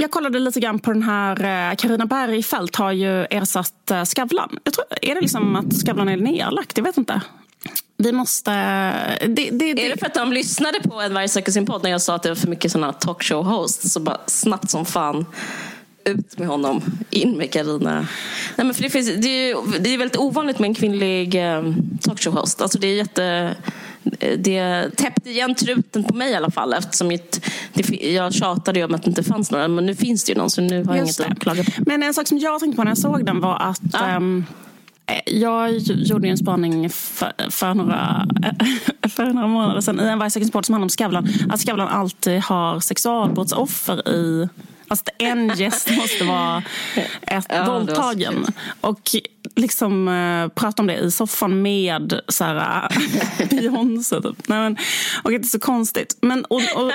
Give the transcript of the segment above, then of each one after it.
jag kollade lite grann på den här, eh, Karina Bergfeldt har ju ersatt eh, Skavlan. Jag tror, är det liksom att Skavlan är nedlagt? Jag vet inte. Vi måste... Eh, det, det, det. Är det för att de lyssnade på en Varje söker sin podd när jag sa att det var för mycket såna talkshow-hosts? Så bara snabbt som fan ut med honom, in med Carina. Nej, men för det, finns, det, är, det är väldigt ovanligt med en kvinnlig talkshow-host. Alltså det är jätte det täppte igen truten på mig i alla fall eftersom jag, jag tjatade om att det inte fanns några men nu finns det ju någon så nu har jag inget att klaga på. Men en sak som jag tänkte på när jag såg den var att ja. um, jag gjorde en spaning för, för, några, för några månader sedan i en Vargsäkerhetspodd som handlar om Skavlan. Att Skavlan alltid har sexualbrottsoffer i Fast en gäst måste vara ett ja, våldtagen. Och liksom uh, prata om det i soffan med så här, uh, Beyoncé. Typ. Nej, men, och det är så konstigt. Men, och, och,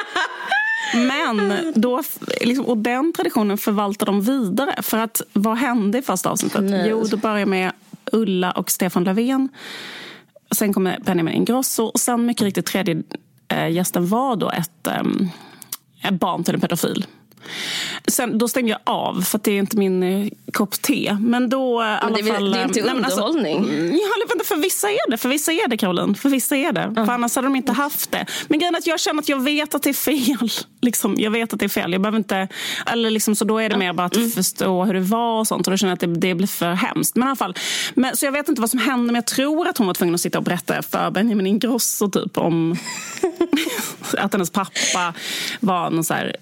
men då, liksom, och den traditionen förvaltar de vidare. För att vad hände i första avsnittet? Nej. Jo, det börjar med Ulla och Stefan Löfven. Sen kommer Benjamin Ingrosso och sen mycket riktigt tredje äh, gästen var då ett, ett barn till en pedofil. Sen, då stängde jag av, för det är inte min eh, kopp te. Men då... Eh, men det, fall, det är inte nej, underhållning? Alltså, ja, för vissa är det. För vissa är det, Caroline. För vissa är det. Mm. För annars hade de inte haft det. Men grejen är att jag känner att jag vet att det är fel. Liksom, jag vet att det är fel. Jag behöver inte... Eller liksom, så då är det mer bara att mm. förstå hur det var och sånt. Och då känner jag att det, det blir för hemskt. Men i alla fall. Men, så jag vet inte vad som hände, men jag tror att hon var tvungen att sitta och berätta för Benjamin Ingrosso typ om att hennes pappa var någon så här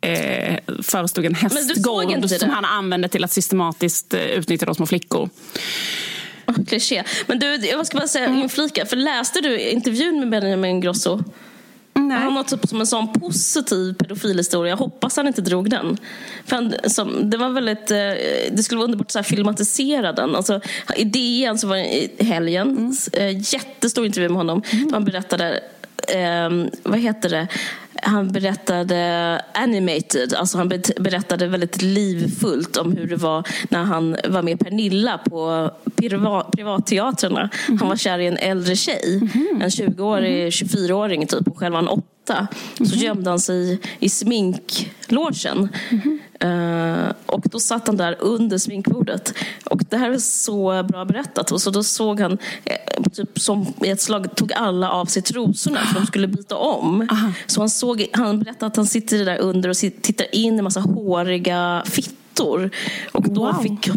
eh, förestod en hästgård som han använde till att systematiskt eh, utnyttja de små flickor. Oh, kliché. Men du, jag ska bara säga mm. inflika, för läste du intervjun med Benjamin Grosso? Nej. Han har typ som en sån positiv pedofilhistoria. Jag hoppas han inte drog den. För han, som, det var väldigt, eh, det skulle vara underbart att filmatisera den. Alltså, I DN så var det i helgen, mm. Eh, jättestor intervju med honom. Mm. Han berättade, eh, vad heter det, han berättade animated, alltså han berättade väldigt livfullt om hur det var när han var med Pernilla på privatteatrarna. Mm -hmm. Han var kär i en äldre tjej, mm -hmm. en 20-årig, 24-åring typ, och själv var han åtta. Så mm -hmm. gömde han sig i sminklogen. Uh, och då satt han där under sminkbordet. Och det här är så bra berättat. Och så då såg han, eh, typ som i ett slag tog alla av sig trosorna för de skulle byta om. Aha. Så han, såg, han berättade att han sitter där under och tittar in i en massa håriga fittor. Och då wow. fick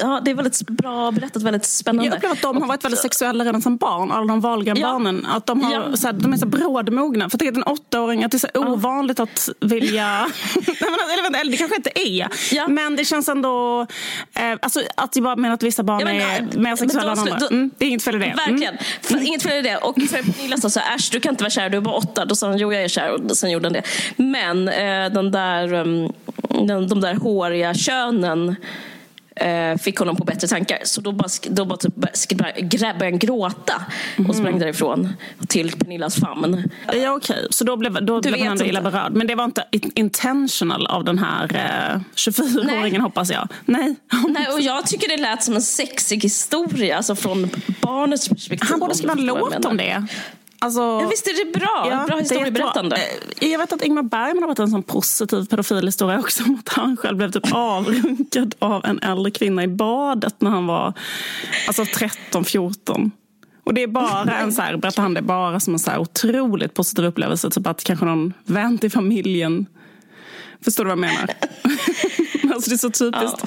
ja, det är väldigt bra berättat, väldigt spännande. Jag upplever att de har varit väldigt sexuella redan som barn, alla de vanliga ja. barnen. Att de, har, ja. så här, de är så brådmogna. För att en åttaåring, att det är så ovanligt att vilja... eller, eller det kanske inte är. Ja. Men det känns ändå... Eh, alltså, att jag bara menar att vissa barn men, är mer sexuella än andra. Mm, det är inget fel i det. Mm. Verkligen. Mm. Inget fel i det. Och för Pernilla sa så här, äsch du kan inte vara kär, du är bara åtta. Då sa han, jo jag är kär. Och sen gjorde han det. Men eh, den där, um, den, de där håriga könen eh, fick honom på bättre tankar. Så då bara, då bara typ började han gråta och sprang mm. därifrån till Pernillas famn. Ja, okej. Okay. Så då blev, då blev han illa berörd. Men det var inte intentional av den här eh, 24-åringen hoppas jag. Nej. Nej, och jag tycker det lät som en sexig historia, alltså från barnets perspektiv. Han borde skriva en låt om det. Alltså, ja, visst är det bra? Ja, bra historieberättande. Eh, jag vet att Ingmar Bergman har varit en sån positiv pedofilhistoria också. Om att han själv blev typ avrunkad av en äldre kvinna i badet när han var alltså 13-14. Och det är bara en så här, berättar han det bara som en så här otroligt positiv upplevelse. Typ att kanske någon vän till familjen Förstår du vad jag menar? alltså det är så typiskt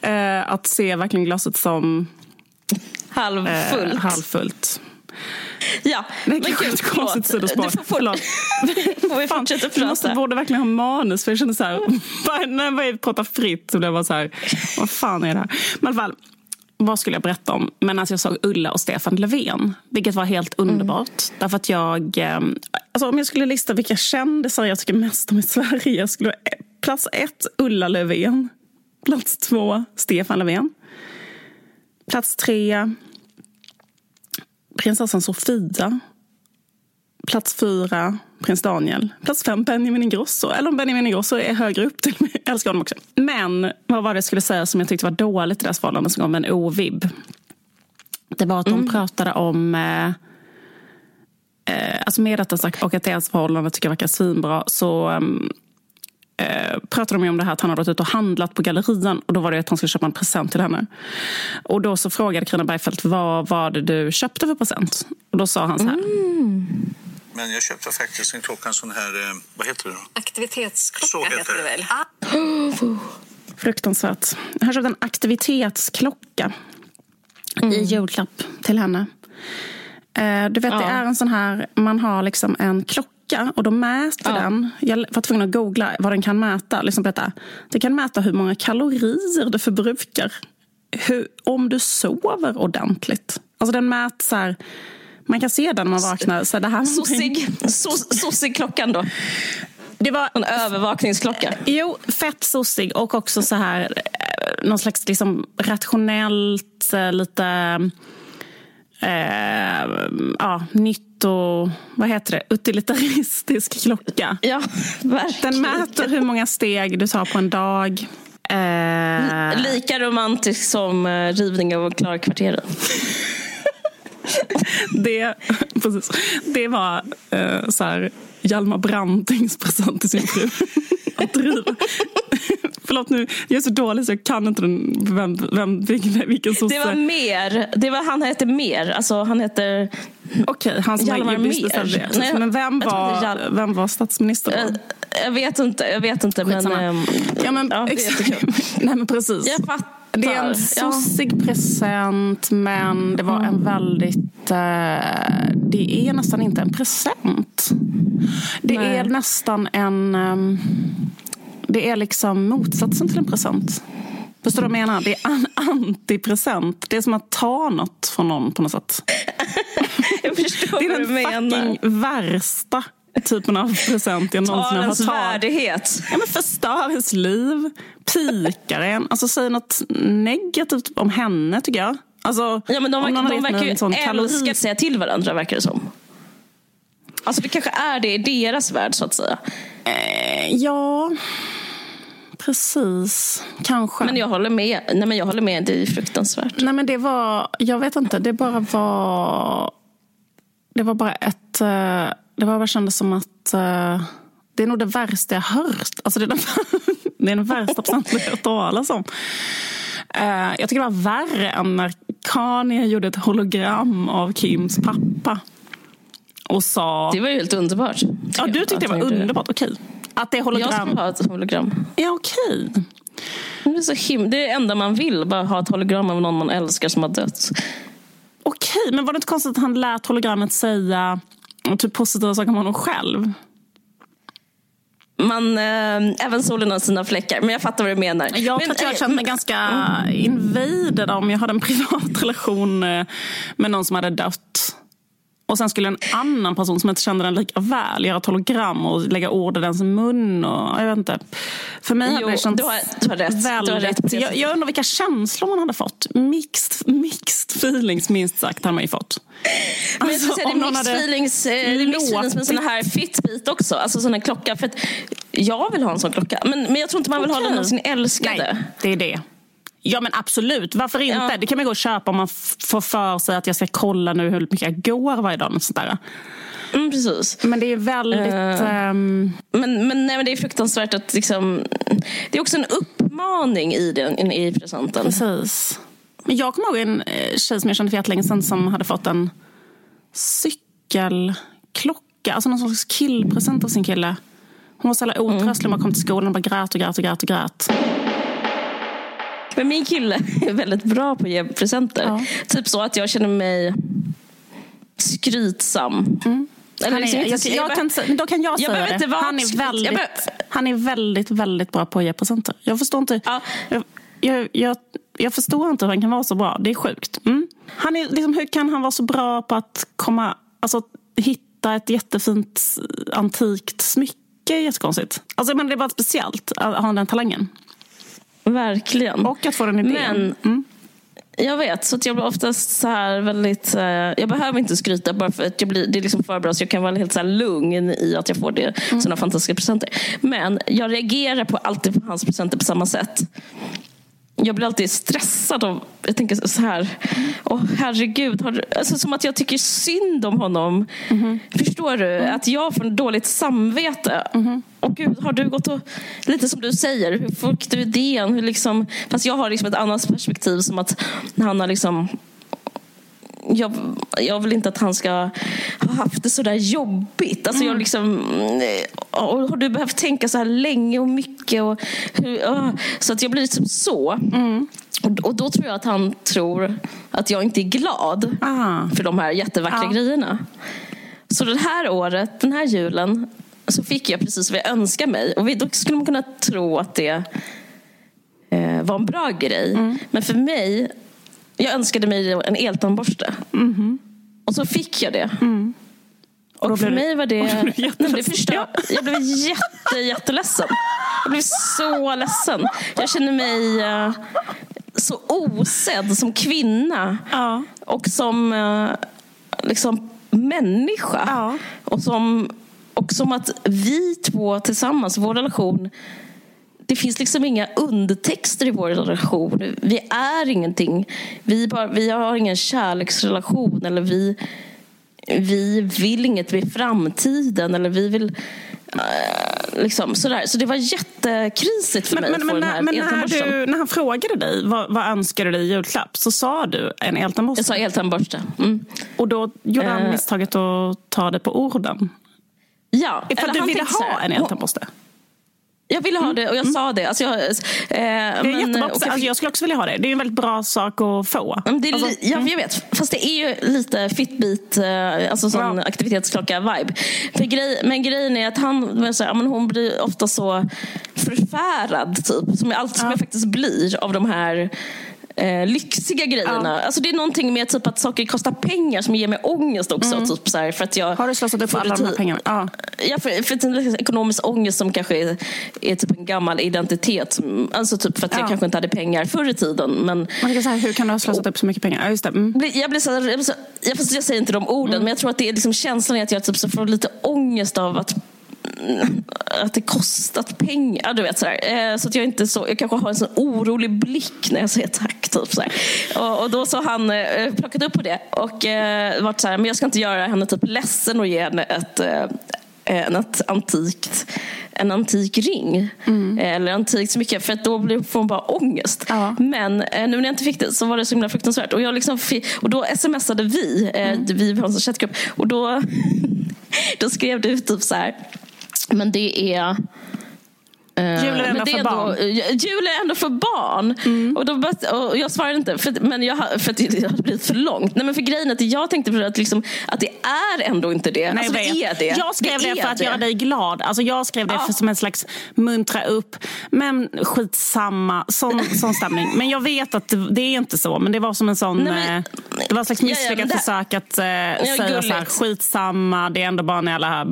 ja. eh, att se verkligen glaset som halvfullt. Eh, halvfullt. Ja, är kanske ett konstigt sidospår. Förlåt. får vi fortsätta prata? måste, borde verkligen ha manus. För jag kände så här, bara, när jag pratar fritt så blev jag bara så här, vad fan är det här? Men i alla fall, vad skulle jag berätta om? Men alltså jag såg Ulla och Stefan Löfven, vilket var helt underbart. Mm. Därför att jag, eh, alltså om jag skulle lista vilka kändisar jag tycker mest om i Sverige, skulle plats ett Ulla Löfven, plats två Stefan Löfven, plats tre prinsessan Sofia. Plats fyra, prins Daniel. Plats fem, Benjamin Ingrosso. Eller om Benjamin Ingrosso är högre upp till mig. Jag älskar honom också. Men vad var det jag skulle säga som jag tyckte var dåligt i deras förhållande som gav mig en ovibb? Det var att de mm. pratade om eh, eh, alltså med sagt och att deras förhållande tycker jag verkar svinbra så um, eh, pratade de om det här att han hade varit ute och handlat på gallerian. Och då var det att han skulle köpa en present till henne. Och då så frågade Carina Bergfeldt vad var det du köpte för present? Och då sa han så här. Mm. Men jag köpte faktiskt en klocka, en sån här, eh, vad heter det då? Aktivitetsklocka så heter, heter det väl? Ah. Fruktansvärt. Jag har köpt en aktivitetsklocka mm. i julklapp till henne. Eh, du vet, ja. det är en sån här, man har liksom en klocka och då mäter ja. den. Jag var tvungen att googla vad den kan mäta. Liksom detta. Det kan mäta hur många kalorier du förbrukar. Hur, om du sover ordentligt. Alltså den mäter så här, man kan se den när man vaknar. Så det här sossig, sossig klockan då? Det var en övervakningsklocka. Jo, fett sossig och också så här eh, någon slags liksom rationellt eh, lite eh, ja, nytt och vad heter det, utilitaristisk klocka. Ja, verkligen. Den mäter hur många steg du tar på en dag. Eh... Lika romantisk som eh, rivning av Klarkvarteren. det, precis, det var eh, så här, Hjalmar Brantings present till sin fru. Att driva. Förlåt nu, jag är så dålig så jag kan inte den, vem, vem, vilken, vilken sosse. Det var mer. Det var, han hette mer. Alltså, han heter... Okej, okay, han som Hjalmar mer. Nej, Men vem var, vem var statsminister då? Jag, jag vet inte, jag vet inte. Men, ähm, ja, men, ja, Nej men precis. Jag fattar. Det är en sossig ja. present men det var en väldigt... Eh, det är nästan inte en present. Det Nej. är nästan en... Um, det är liksom motsatsen till en present. Förstår du vad jag menar? Det är en antipresent. Det är som att ta något från någon på något sätt. jag förstår det är den fucking värsta typen av present jag någonsin har hört. värdighet. Ja, men förstör ens liv, pikar en. Alltså säg något negativt om henne tycker jag. Alltså, ja, men de, de, de verkar ju älska att säga till varandra verkar det som. Alltså det kanske är det i deras värld så att säga. Eh, ja, precis. Kanske. Men jag håller med. Nej, men jag håller med. Det är fruktansvärt. Nej, men det var, jag vet inte, det bara var... Det var bara ett... Eh, det var bara kändes som att... Eh, det är nog det värsta jag hört. Alltså det, är den, det är den värsta presenten jag hört talas om. Jag tycker det var värre än när Kanye gjorde ett hologram av Kims pappa och sa... Det var ju helt underbart. Ja, du tyckte det var underbart. Okej. Att det är hologram. Jag skulle ha ett hologram. Ja, okej. Det är, så him det är det enda man vill. Bara ha ett hologram av någon man älskar som har dött. Okej, men var det inte konstigt att han lät hologrammet säga typ positiva saker om honom själv? Man, äh, även solen har sina fläckar, men jag fattar vad du menar. Jag men, jag äh, kände mig ganska invaded om jag hade en privat relation med någon som hade dött. Och sen skulle en annan person som inte kände den lika väl göra ett hologram och lägga ord i dens mun. Och, jag vet inte. För mig hade det känts du har, du har rätt. väldigt... Rätt. Jag, jag undrar vilka känslor man hade fått. Mixed, mixed feelings minst sagt hade man ju fått. Men alltså, säga, det är mixed feelings, eh, feelings med såna här Fitbit också. Alltså sån här klocka. För jag vill ha en sån klocka. Men, men jag tror inte man vill okay. ha den av sin älskade. Nej, det är det. Ja men absolut, varför inte? Ja. Det kan man gå och köpa om man får för sig att jag ska kolla nu hur mycket jag går varje dag. Och sånt där. Mm, precis. Men det är väldigt... Uh, um... men, men, nej, men det är fruktansvärt att liksom... Det är också en uppmaning i, den, i presenten. Precis. Men jag kommer ihåg en eh, tjej som jag kände för jättelänge sedan som hade fått en cykelklocka. Alltså någon slags killpresent av sin kille. Hon var så jävla otröstlig. Mm. Man kom till skolan och bara grät och grät och grät och grät. Men min kille är väldigt bra på att ge presenter. Ja. Typ så att jag känner mig skrytsam. Mm. Eller liksom är, jag, jag, kan, då kan jag, jag säga det. Han är, väldigt, behöver... han är väldigt, väldigt bra på att ge presenter. Jag förstår inte. Ja. Jag, jag, jag, förstår inte hur han kan vara så bra. Det är sjukt. Mm. Han är, liksom, hur kan han vara så bra på att komma, alltså, hitta ett jättefint antikt smycke? Jättekonstigt. Alltså, men det är bara speciellt att ha den talangen. Verkligen. Och att få den idén. Men, mm. Jag vet, så jag blir oftast så här väldigt... Eh, jag behöver inte skryta bara för att jag blir, det är liksom för bra så jag kan vara helt så lugn i att jag får det, mm. sådana fantastiska presenter. Men jag reagerar på alltid på hans presenter på samma sätt jag blir alltid stressad av, jag tänker så här, åh oh, herregud, har, alltså, som att jag tycker synd om honom. Mm -hmm. Förstår du? Mm. Att jag får en dåligt samvete. Mm -hmm. Och gud, har du gått och, lite som du säger, hur fick du idén? Hur liksom, fast jag har liksom ett annat perspektiv som att han har liksom jag, jag vill inte att han ska ha haft det så där jobbigt. Alltså mm. jag liksom, och har du behövt tänka så här länge och mycket? Och hur, så att jag blir typ så. Mm. Och, då tror jag att han tror att jag inte är glad ah. för de här jättevackra ah. grejerna. Så det här året, den här julen, så fick jag precis vad jag önskade mig. Och då skulle man kunna tro att det eh, var en bra grej. Mm. Men för mig jag önskade mig en eltandborste. Mm. Och så fick jag det. Mm. Och, och för mig var det... det första, jag blev jätte, jätteledsen. Jag blev så ledsen. Jag känner mig uh, så osedd som kvinna. Ja. Och som uh, liksom människa. Ja. Och, som, och som att vi två tillsammans, vår relation det finns liksom inga undertexter i vår relation. Vi är ingenting. Vi, bara, vi har ingen kärleksrelation. Eller vi, vi vill inget med framtiden. Eller vi vill... Uh, liksom, sådär. Så det var jättekrisigt för men, mig men, att få men, den här men när, du, när han frågade dig vad, vad önskar du dig i julklapp så sa du en eltandborste. Jag sa eltandborste. Mm. Och då gjorde han uh, misstaget att ta det på orden? Ja. För att du ville ha en eltandborste? Jag ville ha mm. det och jag mm. sa det. Alltså jag, eh, det är men, jättebra. Okay. Alltså jag skulle också vilja ha det. Det är en väldigt bra sak att få. Det är, alltså, ja, mm. jag vet. Fast det är ju lite Fitbit, eh, alltså sån ja. aktivitetsklocka-vibe. Grej, men grejen är att han, här, men hon blir ofta så förfärad, typ, som, allt, som ja. jag faktiskt blir av de här eh, lyxiga grejerna. Ja. Alltså det är någonting med typ att saker kostar pengar som ger mig ångest också. Mm. Typ så här, för att jag Har du slösat upp alla de här pengarna? Ja, ja för, för en ekonomisk ångest som kanske är, är, typ en gammal identitet. Som, alltså typ för att ja. jag kanske inte hade pengar förr i tiden. Men, Man kan säga, hur kan du ha slösat upp så mycket pengar? Ja, just det. Mm. Jag, blir så, jag, blir så, jag, jag säger inte de orden, mm. men jag tror att det är liksom känslan är att jag typ så får lite ångest av att att det kostat pengar. Du vet, sådär. Eh, så att jag inte så, jag kanske har en sån orolig blick när jag säger tack. Typ, sådär. Och, och då så han eh, plockat upp på det och eh, varit så här, men jag ska inte göra henne typ ledsen och ge henne ett, eh, en, ett antikt, en antik ring. Mm. Eller antikt så mycket, för att då får hon bara ångest. Ja. Men nu när jag inte fick det så var det så himla fruktansvärt. Och, jag liksom fick, och då smsade vi, mm. vi har en chattgrupp, och då, då skrev du typ så här men det är Uh, jul är ändå för barn. jul är ändå för barn. Mm. Och, då, och jag svarade inte, för, men jag, för det har blivit för långt. Nej, men för grejen att jag tänkte för att, liksom, att det är ändå inte det. Nej, alltså, det är det. Jag skrev det, det för att det. göra dig glad. Alltså, jag skrev det ja. för, som en slags muntra upp. Men skitsamma, sån, sån stämning. Men jag vet att det, är inte så. Men det var som en sån... Nej, men, det var ett slags misslyckat ja, ja, försök att äh, säga så här, skitsamma, det är ändå bara en jävla...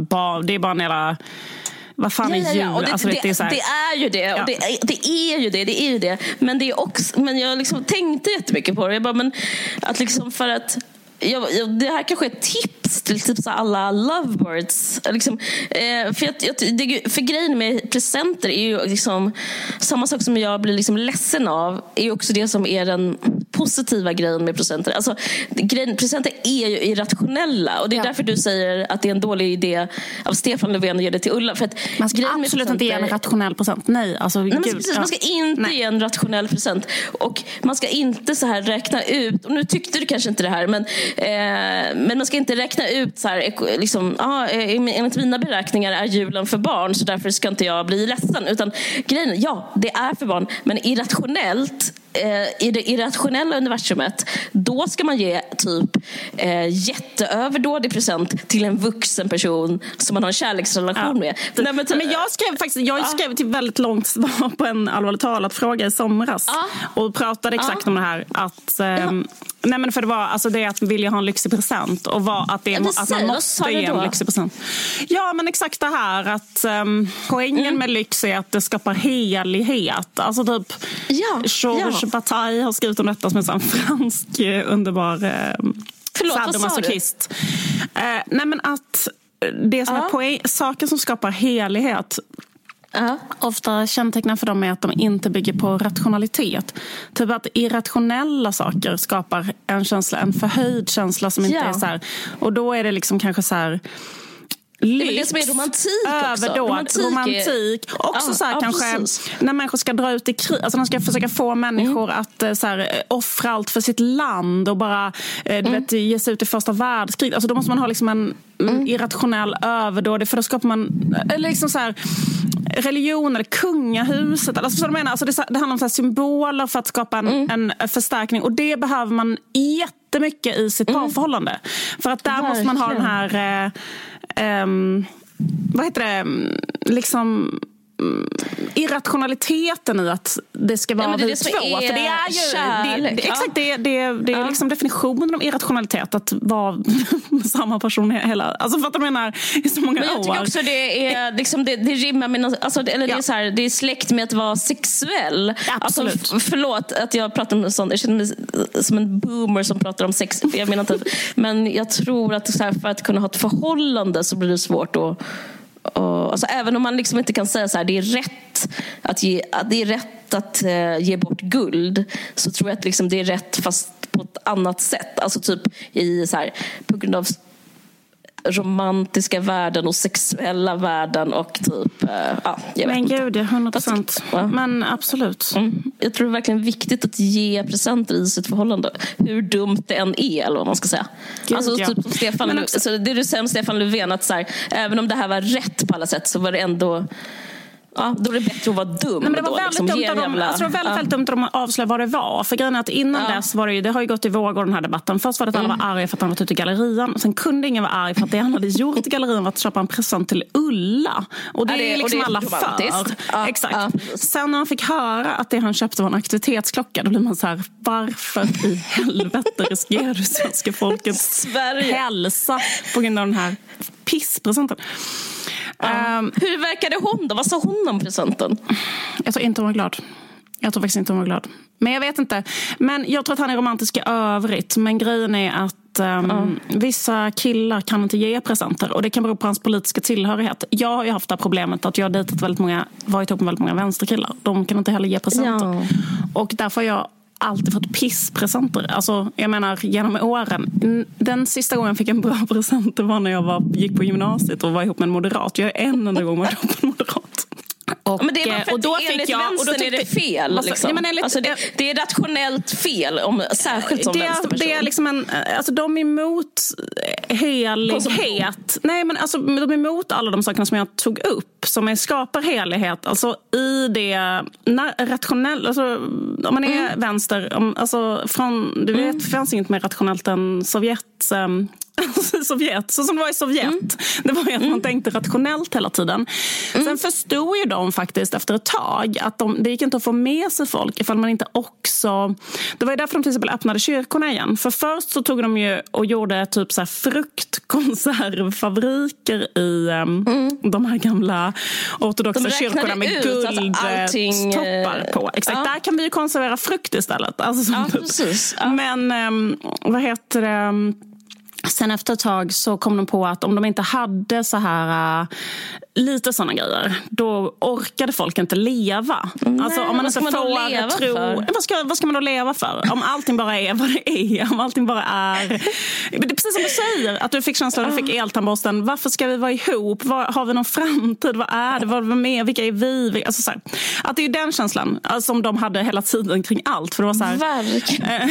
Det är bara en jävla vad fan ja, är jul? Ja. Det, alltså, det, det, är det, är ju det. Och det, det, är ju det. Det är ju det. Men, det är också, men jag liksom tänkte jättemycket på det. Jag bara, men, att liksom för att jag, jag, det här kanske är ett tips till typ så alla lovebirds. Liksom, eh, för, jag, jag, det, för grejen med presenter är ju liksom, samma sak som jag blir liksom ledsen av är också det som är den positiva grejen med presenter. Alltså, grejen, presenter är ju irrationella och det är ja. därför du säger att det är en dålig idé av Stefan Löfven att ge det till Ulla. För att man ska absolut inte ge en rationell present. Nej, alltså, nej, man, ska, precis, man ska inte nej. ge en rationell present. Och man ska inte så här räkna ut, och nu tyckte du kanske inte det här, men Eh, men man ska inte räkna ut så här, liksom, ah, enligt mina beräkningar är julen för barn så därför ska inte jag bli ledsen. Utan grejen ja, det är för barn. Men irrationellt eh, i det irrationella universumet, då ska man ge typ eh, jätteöverdådig present till en vuxen person som man har en kärleksrelation ja. med. Nej, men, men, jag skrev faktiskt jag skrev ja. till väldigt långt svar på en allvarligt talat fråga i somras ja. och pratade exakt om det här. Att, eh, Nej men för det var alltså det att vilja ha en lyxig present och var att, det, att man måste ge en lyxig present. Ja men exakt det här att um, poängen mm. med lyx är att det skapar helighet. Alltså typ ja, Georges ja. Bataille har skrivit om detta som en fransk eh, underbar eh, Förlåt, sadomasochist. Eh, nej men att det som ja. är poäng, saker som skapar helighet uh. ofta kännetecknar för dem är att de inte bygger på rationalitet. Typ att irrationella saker skapar en känsla, en förhöjd känsla som inte ja. är så här, Och då är det liksom kanske så här lyx, det, det som är romantik också. överdåd, romantik, romantik. Också ja, så här, ja, kanske precis. när människor ska dra ut i krig, alltså de ska försöka få människor mm. att eh, så här, eh, offra allt för sitt land och bara eh, du mm. vet, ge sig ut i första världskriget. Alltså, då måste man ha liksom en mm. irrationell överdåd, för då skapar man, eller liksom så här, religion eller kungahuset. Alltså, så menar, alltså, det, det handlar om så symboler för att skapa en, mm. en förstärkning och det behöver man jättemycket i sitt mm. parförhållande. För att där Verkligen. måste man ha den här eh, um, vad heter det, liksom irrationaliteten i att det ska vara ja, det vi två. För det är ju, kärlek, det, det, exakt, det, det, det är ja. liksom definitionen av irrationalitet, att vara samma person hela... Alltså för att jag menar, i så många men jag år. tycker också det är, liksom, det, det rimmar med... Alltså, eller ja. det, är så här, det är släkt med att vara sexuell. Absolut. Alltså, förlåt att jag pratar om sånt. Jag känner mig som en boomer som pratar om sex. Jag menar inte, men jag tror att här, för att kunna ha ett förhållande så blir det svårt att och, alltså, även om man liksom inte kan säga så här, det är rätt att ge, att det är rätt att eh, ge bort guld så tror jag att liksom det är rätt fast på ett annat sätt. Alltså typ i så här, på grund av romantiska världen och sexuella världen och typ, äh, ja, jag Men vet gud, ja, 100 procent. Ja. Men absolut. Mm. Jag tror det är verkligen viktigt att ge presenter i sitt förhållande. Hur dumt det än är, eller vad man ska säga. Gud, alltså, ja. typ, Stefan, också... så det du säger om Stefan Löfven, att så här, även om det här var rätt på alla sätt så var det ändå Ja, då är det bättre att vara dum. Nej, men det var då, väldigt, liksom, dumt, jävla... de, alltså, det var väldigt, ja. väldigt dumt att de avslöjade vad det var. För grejen att innan ja. dess var det ju, det har ju gått i vågor den här debatten. Först var det att alla mm. var arga för att han var ute i gallerian. Sen kunde ingen vara arg för att det han hade gjort i gallerian var att köpa en present till Ulla. Och det, ja, det är liksom det är alla för. Ja, Exakt. Sen när han fick höra att det han köpte var en aktivitetsklocka då blir man så här, varför i helvete riskerar du svenska folkets hälsa på grund av den här pisspresenten? Um, Hur verkade hon då? Vad sa hon om presenten? Jag tror inte hon var glad. Jag tror faktiskt inte hon var glad. Men jag vet inte. Men jag tror att han är romantisk i övrigt. Men grejen är att um, mm. vissa killar kan inte ge presenter. Och det kan bero på hans politiska tillhörighet. Jag har ju haft det här problemet att jag har dejtat väldigt många, varit ihop med väldigt många vänsterkillar. De kan inte heller ge presenter. Ja. Och därför har jag alltid fått pisspresenter. Alltså, jag menar genom åren. Den sista gången jag fick en bra present var när jag var, gick på gymnasiet och var ihop med en moderat. Jag är en enda gång varit ihop med en moderat. Och, men det är att och då enligt jag, vänstern och då tyckte, är det fel. Liksom. Ja, enligt, alltså det, det, är rationellt fel, om, särskilt som det, vänsterperson. Det är liksom en, alltså de är emot helighet. Nej, men alltså, de är emot alla de sakerna som jag tog upp som är, skapar helighet. Alltså i det rationella, alltså, om man är mm. vänster, om, alltså, från, du vet, mm. det fanns inget mer rationellt än Sovjet um, Sovjet, så som det var i Sovjet. Mm. Det var ju att man mm. tänkte rationellt hela tiden. Mm. Sen förstod ju de faktiskt efter ett tag att de, det gick inte att få med sig folk ifall man inte också... Det var ju därför de till exempel öppnade kyrkorna igen. För först så tog de ju och gjorde typ så här fruktkonservfabriker i um, mm. de här gamla ortodoxa kyrkorna med guldtoppar eh, på. Exakt, ja. där kan vi ju konservera frukt istället. Alltså, ja, typ. precis. Ja. Men um, vad heter det? Sen efter ett tag så kom de på att om de inte hade så här uh, lite såna grejer, då orkade folk inte leva. Nej, alltså, om man inte får man leva tro, för? Vad ska, vad ska man då leva för? Om allting bara är vad det är. Om allting bara är... Det är precis som du säger, att du fick känslan att du fick eltandborsten. Varför ska vi vara ihop? Var, har vi någon framtid? Vad är det? Vad är med? Vilka är vi? Alltså, så här, att det är den känslan alltså, som de hade hela tiden kring allt. För det var så här, Verkligen.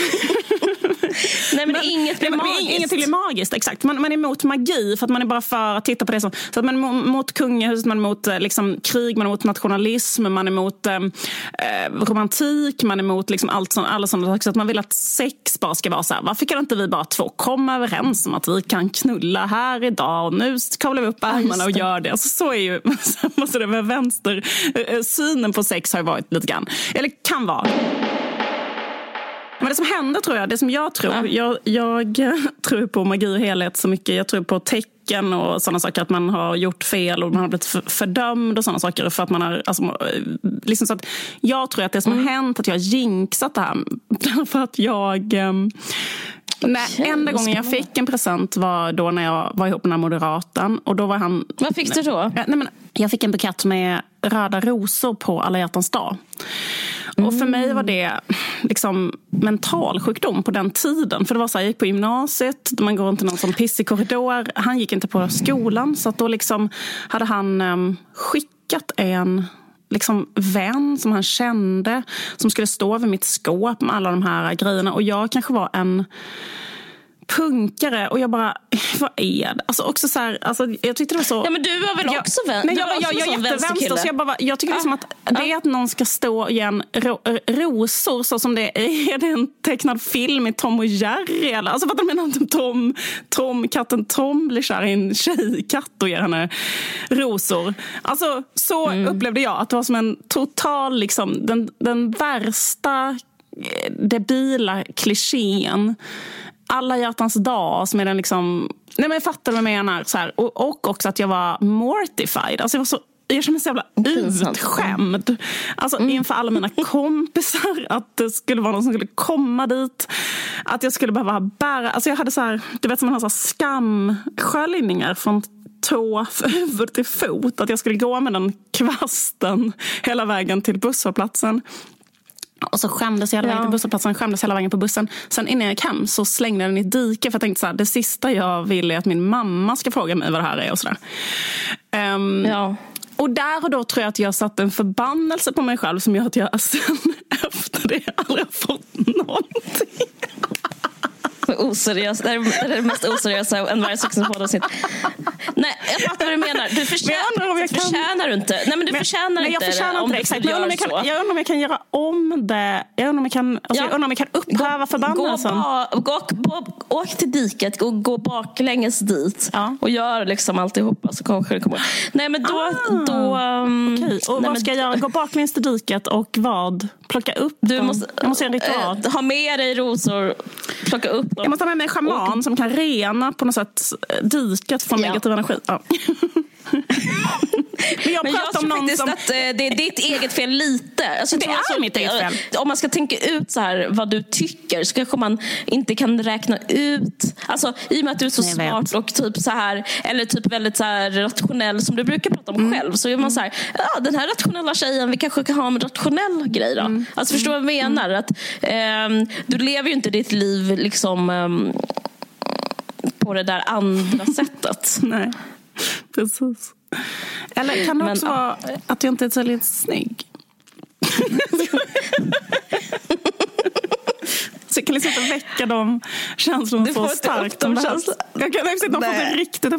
Eh, Nej, men, men inget blir magiskt. Ingenting blir magiskt, exakt. Man, man är emot magi för att man är bara för att titta på det som... Så att man är mot kungahuset, man är emot eh, liksom, krig, man är emot nationalism, man är emot eh, eh, romantik, man är emot liksom, allt sånt, alla sådana saker. Så att man vill att sex bara ska vara så här. Varför kan inte vi bara två komma överens om att vi kan knulla här idag och nu kavlar vi upp ärmarna och gör det. Alltså, så är ju... alltså, det med vänster, eh, synen på sex har varit lite grann, eller kan vara. Men det som händer tror jag, det som jag tror, ja. jag, jag tror på magi och helhet så mycket. Jag tror på tecken och sådana saker, att man har gjort fel och man har blivit fördömd och sådana saker. För att man har, alltså, liksom så att jag tror att det som mm. har hänt, att jag har jinxat det här. Därför att jag... Nej, enda gången jag fick en present var då när jag var ihop med den här moderaten. Och då var han, Vad fick du då? Nej, men jag fick en bukett med röda rosor på alla hjärtans dag. Och för mig var det liksom mental sjukdom på den tiden. För det var så här, jag gick på gymnasiet, man går inte någon som piss i korridor. Han gick inte på skolan, så då liksom hade han um, skickat en liksom vän som han kände som skulle stå vid mitt skåp med alla de här grejerna. Och jag kanske var en punkare och jag bara, vad är det? Alltså också så här, alltså jag tyckte det var så... Ja men du var väl också vän? Nej, jag, jag, jag, jag är jättevänster så jag, bara, jag tycker liksom att det är att någon ska stå i en ro, rosor så som det är, är det en tecknad film i Tom och Jerry eller? Alltså fattar du menar Tom, Tom, katten Tom blir kär i en tjejkatt och ger henne rosor. Alltså så mm. upplevde jag att det var som en total, liksom den, den värsta eh, debila klichén alla hjärtans dag som är den liksom... Nej men fattar du vad jag menar? Så här, och, och också att jag var mortified. Alltså jag var så jag kände mig så jävla utskämd. Alltså mm. inför alla mina kompisar. Att det skulle vara någon som skulle komma dit. Att jag skulle behöva bära... Alltså jag hade så här, du vet som man har så skamsköljningar från tå, huvud till fot. Att jag skulle gå med den kvasten hela vägen till busshållplatsen. Och så skämdes jag hela vägen till busshållplatsen, skämdes hela vägen på bussen. Sen innan jag gick hem så slängde jag den i ett dike för jag tänkte så här, det sista jag vill är att min mamma ska fråga mig vad det här är och sådär. Um, ja. Och där och då tror jag att jag satte en förbannelse på mig själv som gör att jag sen efter det aldrig har fått någonting oseriös. Det här är det mest oseriösa en varje sexualpoddavsnitt. Nej, jag fattar vad du menar. Du förtjänar, jag kan... förtjänar du inte. Nej, men du men, förtjänar nej, inte jag förtjänar det. Inte det exakt. Jag undrar, om jag, kan, jag undrar om jag kan göra om det. Jag undrar om jag kan, alltså, ja. jag undrar om jag kan upphäva förbannelsen. Gå, gå, gå, åk till diket och gå baklänges dit. Ja. Och gör liksom alltihopa så kanske det kommer. Nej, men då... Ah. då um, okay. Och nej, vad ska jag göra? Gå baklänges till diket och vad? Plocka upp du måste, Jag måste göra en ritual. Äh, ha med dig rosor, plocka upp dem. Jag måste ha med mig en schaman och... som kan rena på något sätt diket från ja. negativ energi. Ja. Men jag, Men jag tror faktiskt som... att eh, det är ditt eget fel lite. Alltså, det är alltså, mitt eget fel. Om man ska tänka ut så här, vad du tycker så kanske man inte kan räkna ut. Alltså, I och med att du är så Nej, smart och typ så här, eller typ väldigt så här rationell som du brukar prata om mm. själv. Så är man så här, ja, den här rationella tjejen, vi kanske kan ha en rationell grej då. Mm. Alltså förstår du vad jag menar? Mm. Att, eh, du lever ju inte ditt liv liksom eh, på det där andra sättet. Nej, precis. Eller kan det också Men, vara att jag inte är tillräckligt snygg? Så jag kan liksom inte väcka de känslorna så starkt. De känslor. Jag kan liksom inte få det riktigt...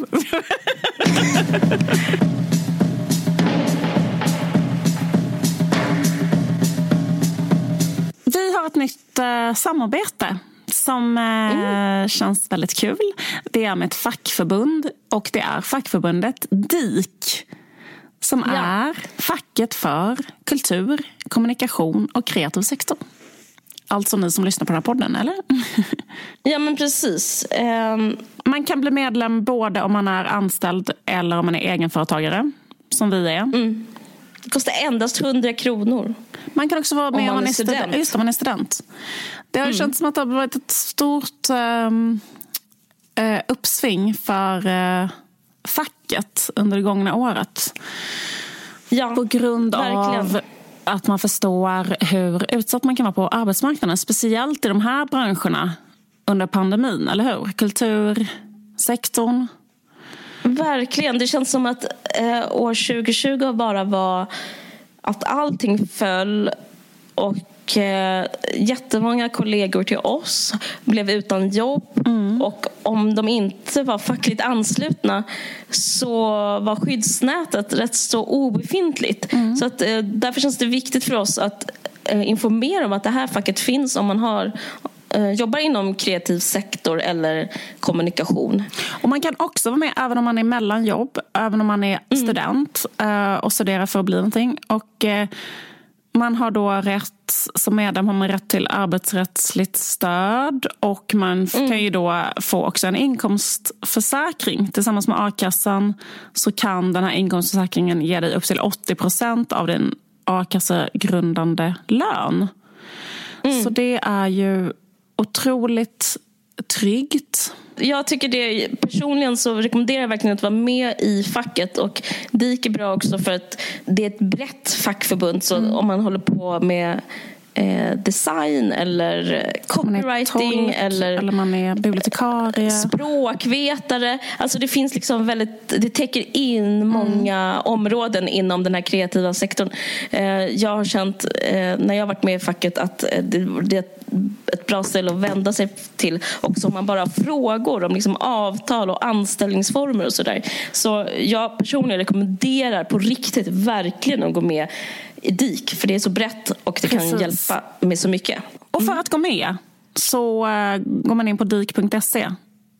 Vi har ett nytt uh, samarbete som eh, mm. känns väldigt kul. Det är med ett fackförbund och det är fackförbundet DIK som ja. är facket för kultur, kommunikation och kreativ sektor. Alltså ni som lyssnar på den här podden, eller? ja, men precis. Um... Man kan bli medlem både om man är anställd eller om man är egenföretagare, som vi är. Mm. Det kostar endast 100 kronor. Man kan också vara med om man, om man är student. student. Just det, man är student. Det har mm. känts som att det har varit ett stort um, uh, uppsving för uh, facket under det gångna året. Ja, På grund verkligen. av att man förstår hur utsatt man kan vara på arbetsmarknaden. Speciellt i de här branscherna under pandemin, eller hur? Kultursektorn. Verkligen. Det känns som att eh, år 2020 bara var att allting föll och eh, jättemånga kollegor till oss blev utan jobb. Mm. Och om de inte var fackligt anslutna så var skyddsnätet rätt så obefintligt. Mm. Så att, eh, därför känns det viktigt för oss att eh, informera om att det här facket finns om man har eh, jobbar inom kreativ sektor eller kommunikation. Och Man kan också vara med även om man är mellanjobb, även om man är mm. student mm. och studerar för att bli någonting. Och, man har då rätt, som medlem har man rätt till arbetsrättsligt stöd och man mm. kan ju då få också en inkomstförsäkring. Tillsammans med a-kassan så kan den här inkomstförsäkringen ge dig upp till 80 procent av din a-kassegrundande lön. Mm. Så det är ju otroligt tryggt. Jag tycker det, personligen så rekommenderar jag verkligen att vara med i facket och DIK är bra också för att det är ett brett fackförbund så mm. om man håller på med eh, design eller copywriting eller, eller man är bibliotekarie. Språkvetare. Alltså det finns liksom väldigt, det täcker in många mm. områden inom den här kreativa sektorn. Eh, jag har känt eh, när jag varit med i facket att eh, det, det är ett bra ställe att vända sig till också om man bara har frågor om liksom avtal och anställningsformer och sådär. Så jag personligen rekommenderar på riktigt verkligen att gå med DIK för det är så brett och det Precis. kan hjälpa med så mycket. Och för att gå med så uh, går man in på dik.se.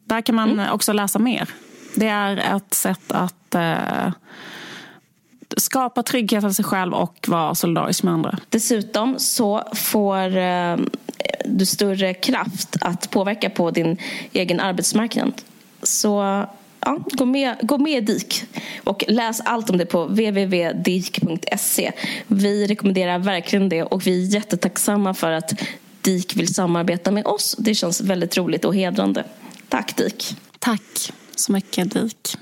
Där kan man mm. också läsa mer. Det är ett sätt att uh, skapa trygghet för sig själv och vara solidarisk med andra. Dessutom så får uh, du större kraft att påverka på din egen arbetsmarknad. Så ja, gå, med, gå med DIK och läs allt om det på www.dik.se. Vi rekommenderar verkligen det och vi är jättetacksamma för att DIK vill samarbeta med oss. Det känns väldigt roligt och hedrande. Tack DIK. Tack så mycket DIK.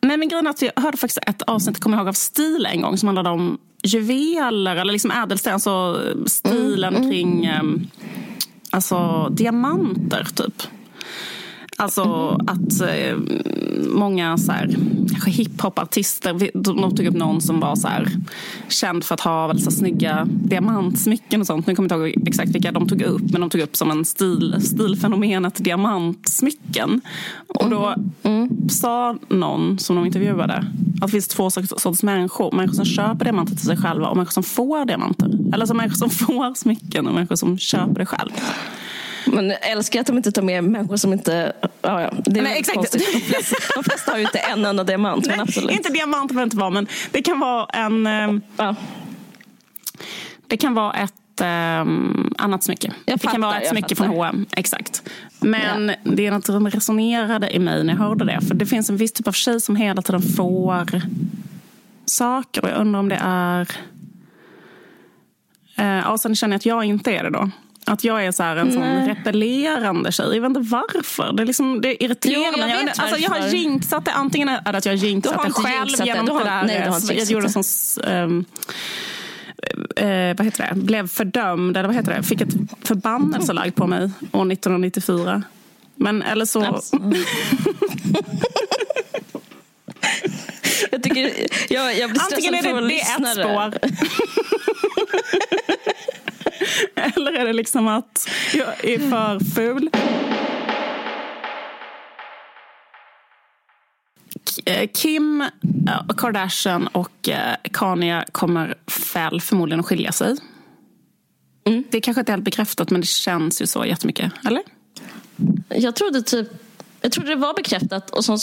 Men, men grejen att jag hörde faktiskt ett avsnitt, kommer jag ihåg, av Stil en gång som handlade om juveler eller liksom ädelsten, alltså stilen mm, mm. kring um, alltså, diamanter typ. Alltså att eh, många så här, kanske hiphopartister, de tog upp någon som var så här, känd för att ha väldigt så snygga diamantsmycken och sånt. Nu kommer jag inte ihåg exakt vilka de tog upp, men de tog upp som en stil, stilfenomenet diamantsmycken. Och då mm. sa någon som de intervjuade att det finns två sorters människor. Människor som köper diamanter till sig själva och människor som får diamanter. Eller så människor som får smycken och människor som köper det själv. Men jag älskar att de inte tar med människor som inte... Ja, ja, det är Nej, exakt. Konstigt. De flesta, de flesta har ju inte en enda diamant. Nej, men absolut. Inte diamant behöver inte vara, men det kan vara en... Eh, ja. Det kan vara ett um, annat smycke. Jag det kan vara ett smycke från H&M. Exakt. Men ja. det är något som resonerade i mig när jag hörde det. För det finns en viss typ av tjej som hela tiden får saker. Och jag undrar om det är... Uh, och sen känner jag att jag inte är det då. Att jag är så en sån repellerande tjej. Jag vet inte varför. Det, är liksom, det irriterar mig. Jag, alltså, jag har jinxat det. Antingen är det att jag har jinxat det själv genom det, har, det där. Nej, jag, jag gjorde en sån... Um, eh, vad heter det? Blev fördömd, eller vad heter det? Fick ett förbannelse lagd på mig år 1994. Men eller så... jag, tycker, jag, jag blir Antingen är det, det ett spår. Eller är det liksom att jag är för ful? Eh, Kim Kardashian och eh, Kanye kommer väl förmodligen att skilja sig. Mm. Det är kanske inte helt bekräftat men det känns ju så jättemycket, eller? Jag trodde typ jag trodde det var bekräftat och så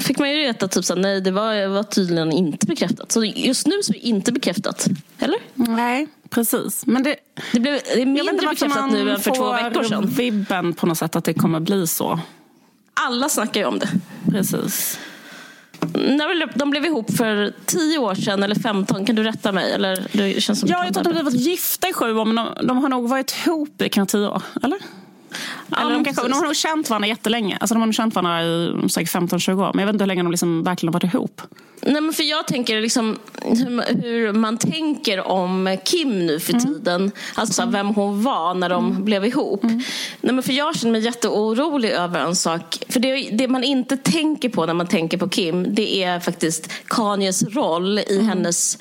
fick man ju veta typ så nej det var, var tydligen inte bekräftat. Så just nu så är det inte bekräftat. Eller? Nej, precis. Men det, det, blev, det är mindre bekräftat nu än för två veckor sedan. Vibben på något sätt att det kommer bli så. Alla snackar ju om det. Precis. När de blev ihop för tio år sedan eller 15, kan du rätta mig? Eller, det känns som ja, jag tror att de har varit gifta i sju år men de, de har nog varit ihop i kanske tio år. Eller? Eller de, kanske, de har nog känt varandra jättelänge. Alltså de har nog känt varandra i säkert 15-20 år. Men jag vet inte hur länge de liksom verkligen har varit ihop. Nej, men för jag tänker liksom hur man tänker om Kim nu för mm. tiden. Alltså mm. vem hon var när de mm. blev ihop. Mm. Nej, men för jag känner mig jätteorolig över en sak. För det, det, man inte tänker på när man tänker på Kim det är faktiskt Kanyes roll i mm. hennes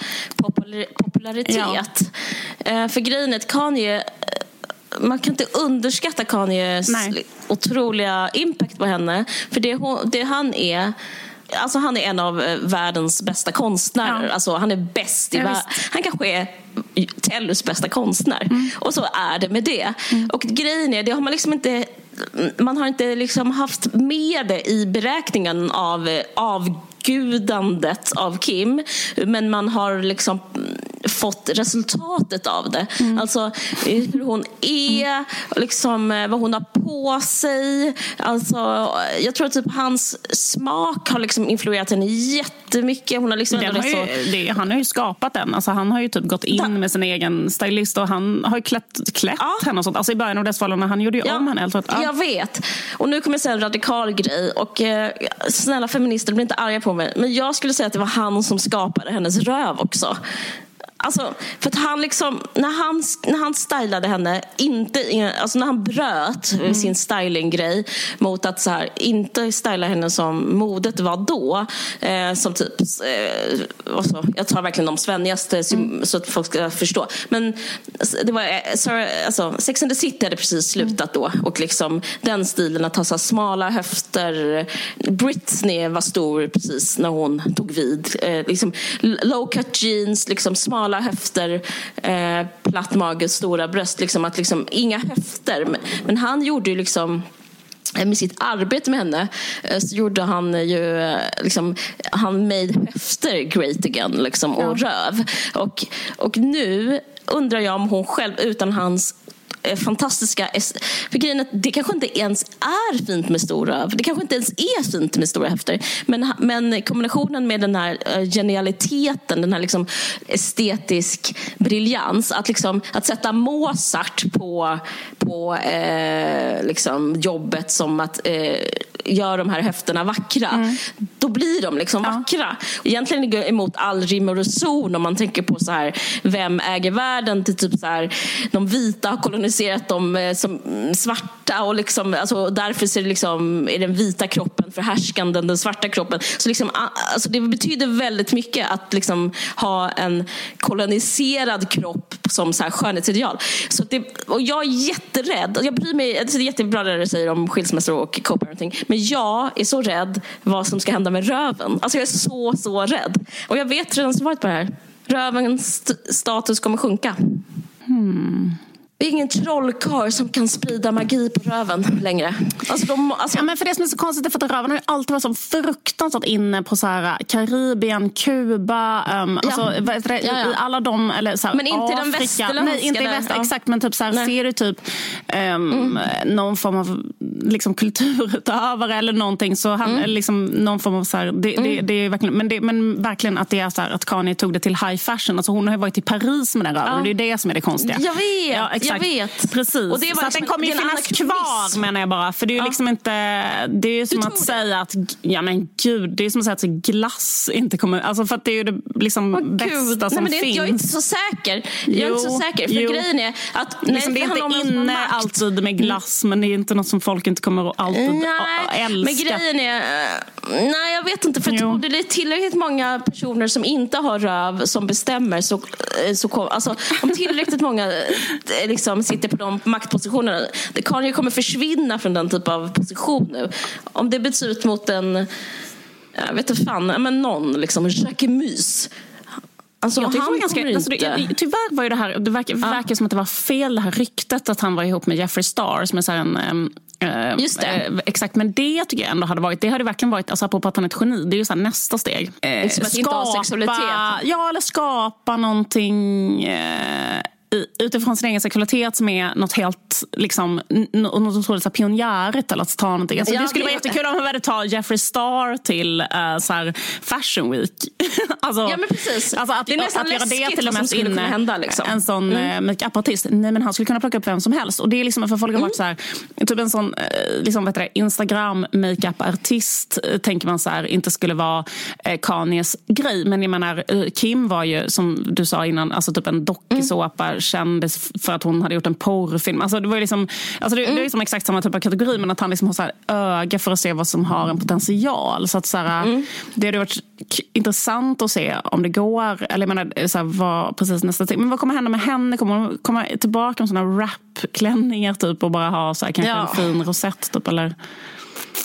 popularitet. Ja. Uh, för grejen är att Kanye man kan inte underskatta Kanyes Nej. otroliga impact på henne. För det, det han är Alltså han är en av eh, världens bästa konstnärer. Ja. Alltså han är bäst i ja, världen. Han kanske är Tellus bästa konstnär. Mm. Och så är det med det. Mm. Och grejen är, det har man liksom inte man har inte liksom haft med det i beräkningen av avgudandet av Kim. Men man har liksom fått resultatet av det. Mm. Alltså hur hon är, liksom, vad hon har på sig. Alltså, jag tror att typ hans smak har liksom influerat henne jättemycket. Hon har liksom har ju, så... det, han har ju skapat den. Alltså, han har ju typ gått in med sin egen stylist och han har ju klätt, klätt ja. henne och sånt. Alltså, I början av dess förhållande, han gjorde ju ja. om henne. Helt ja. Jag vet. Och nu kommer jag säga en radikal grej. Och eh, Snälla feminister, bli inte arga på mig. Men jag skulle säga att det var han som skapade hennes röv också. Alltså, för att han liksom, när han, när han stylade henne, inte, alltså när han bröt mm. sin stylinggrej mot att så här, inte styla henne som modet var då. Eh, som typ, eh, alltså, jag tar verkligen de svennigaste mm. så att folk ska förstå. Men det var, eh, sorry, alltså, Sex and the City hade precis slutat då. Och liksom, den stilen att ha så smala höfter. Britney var stor precis när hon tog vid. Eh, liksom, low cut jeans, liksom, smala smala höfter, eh, platt mage, stora bröst. Liksom, att liksom, inga höfter. Men, men han gjorde ju liksom eh, med sitt arbete med henne eh, så gjorde han ju eh, liksom, han made höfter great again liksom, och ja. röv. Och, och nu undrar jag om hon själv utan hans fantastiska... För grejen är att det kanske inte ens är fint med stor röv. Det kanske inte ens är fint med stora höfter. Men, men kombinationen med den här eh, genialiteten, den här liksom estetisk briljans. Att, liksom, att sätta Mozart på, på eh, liksom jobbet som att eh, gör de här höfterna vackra. Mm. Då blir de liksom ja. vackra. Egentligen ligger emot all rim och reson om man tänker på så här, vem äger världen till typ så här, de vita har koloniserat dem eh, som svarta och liksom, alltså, därför ser det liksom, är den vita kroppen förhärskande den svarta kroppen. Så liksom, alltså, det betyder väldigt mycket att liksom, ha en koloniserad kropp som så här, skönhetsideal. Så det, och jag är jätterädd. Jag bryr mig, det är jättebra det du säger om skilsmässor och co-parenting. Men jag är så rädd vad som ska hända med röven. Alltså jag är så, så rädd. Och jag vet redan svaret på det här. Rövens status kommer sjunka. Hmm. Det är ingen trollkarl som kan sprida magi på röven längre. Alltså de, alltså... Ja, men för det som är så konstigt är för att röven har alltid varit så fruktansvärt inne på så här, Karibien, Kuba, um, ja. alltså, det, ja, ja. alla de, eller så här, Men inte Afrika. den västerländska? Nej, inte i väst, exakt. Men typ så här, ser du typ um, mm. någon form av liksom, kulturutövare eller någonting så han, mm. liksom, någon form av så här, det, mm. det, det, är verkligen, men, det, men verkligen att det är så här, att Kanye tog det till high fashion. Alltså, hon har ju varit i Paris med den röven. Det är det som är det konstiga. Jag vet. Jag vet. Precis. Och det så liksom, den kommer ju finnas kvar menar jag bara. För det är ju ja. liksom inte... Det är som att säga att... Ja men gud, det är som att säga att glass inte kommer... Alltså för att det är ju det liksom oh, bästa nej, som men det, finns. Jag är inte så säker. Jag är jo, inte så säker. För jo. grejen är att... Nej, liksom, det är inte inne alltid med glass men det är inte något som folk inte kommer att alltid nej, älska. Men grejen är... Nej, jag vet inte. För att det är tillräckligt många personer som inte har röv som bestämmer så, så alltså, om tillräckligt många liksom sitter på de maktpositionerna. Kanye kommer försvinna från den typen av position nu. Om det byts ut mot en, jag vet inte fan, men någon, liksom, Jacques Alltså, jag han ganska, alltså, det, tyvärr var ju det här, det verkar, ja. verkar som att det var fel det här ryktet att han var ihop med Jeffrey Star som är så en äh, Just det. Äh, exakt, men det tycker jag ändå hade varit, det hade verkligen varit, alltså apropå att han är ett geni, det är ju så nästa steg. Som att skapa, inte ha sexualitet? Ja, eller skapa någonting utifrån sin egen sexualitet som är något helt liksom, något otroligt pionjärigt eller att ta någonting. Alltså, det skulle vara jättekul om man hade ta Jeffrey Star till uh, så här, Fashion Week. alltså, ja, men precis. Alltså, att, det är nästan att göra det till och med inne, hända. Liksom. En sån mm. uh, makeupartist. Nej men han skulle kunna plocka upp vem som helst. Och det är liksom för folk har varit mm. så här, typ en sån uh, liksom, vet det, Instagram makeupartist uh, tänker man så här, inte skulle vara uh, Kanyes grej. Men jag menar, Kim var ju som du sa innan, alltså typ en dokusåpa mm kändes för att hon hade gjort en porrfilm. Alltså det, var liksom, alltså det, mm. det är liksom exakt samma typ av kategori men att han liksom har så öga för att se vad som har en potential. Så att så här, mm. Det hade varit intressant att se om det går. Eller jag menar, så här, vad, precis nästa steg. Men vad kommer hända med henne? Kommer hon komma tillbaka med såna rapklänningar typ och bara ha så här, kanske ja. en fin rosett? Typ, eller?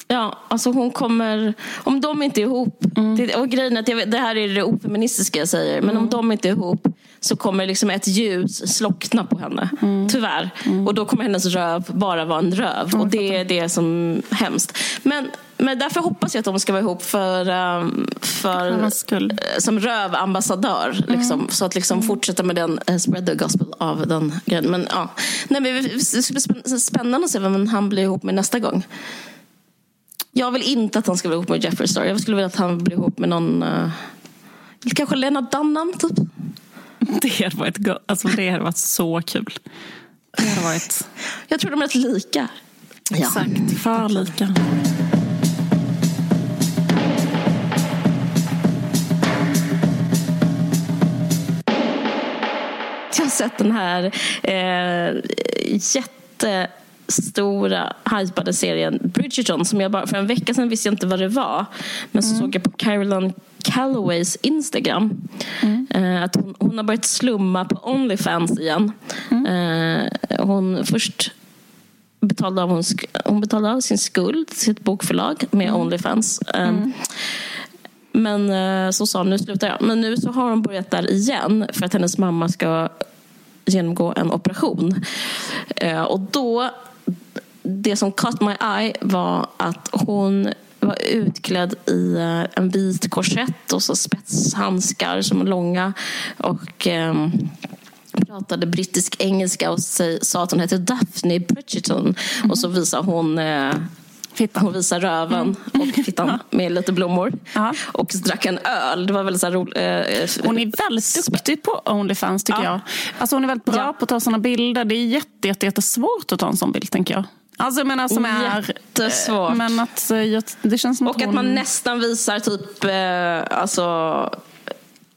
Ja, alltså hon kommer... Om de inte är ihop... Mm. Det, och grejen är att jag, det här är det ofeministiska jag säger. Men mm. om de inte är ihop så kommer liksom ett ljus slockna på henne. Mm. Tyvärr. Mm. Och då kommer hennes röv bara vara en röv. och det är det som är hemskt. Men men därför hoppas jag att de ska vara ihop för, um, för, skull. Eh, som rövambassadör. Mm. Liksom, så att liksom fortsätta med den, uh, spread the gospel av den grejen. Men, ja. Nej, men det ska bli spännande att se vem han blir ihop med nästa gång. Jag vill inte att han ska bli ihop med Jeffrey Star. Jag skulle vilja att han blir ihop med någon... Uh, kanske Lena Dunham, typ. Det hade varit, alltså, det hade varit så kul. Det hade varit... Jag tror de är rätt lika. Exakt, ja. för lika. Jag har sett den här eh, jätte stora hypade serien Bridgerton som jag bara för en vecka sedan visste jag inte vad det var. Men så mm. såg jag på Carolyn Calloways Instagram mm. eh, att hon, hon, har börjat slumma på Onlyfans igen. Mm. Eh, hon först betalade av, hon, hon betalade av sin skuld till sitt bokförlag med mm. Onlyfans. Eh, mm. men eh, så sa hon, nu slutar jag. Men nu så har hon börjat där igen för att hennes mamma ska genomgå en operation. Eh, och då det som caught my eye var att hon var utklädd i eh, en vit korsett och så spetshandskar som är långa. Och eh, pratade brittisk engelska och sa att hon hette Daphne Bridgerton. Mm. Och så visade hon eh, Fittan. Hon visar röven mm. och fittan med lite blommor. Ja. Och drack en öl. Det var väldigt så roligt. Eh, hon är väldigt duktig på Onlyfans tycker ja. jag. Alltså hon är väldigt bra ja. på att ta sådana bilder. Det är jätte, jätte, jättesvårt att ta en sån bild tänker jag. Alltså jag menar som är... Jättesvårt. Men att, eh, det känns som och att, hon... att man nästan visar typ, eh, alltså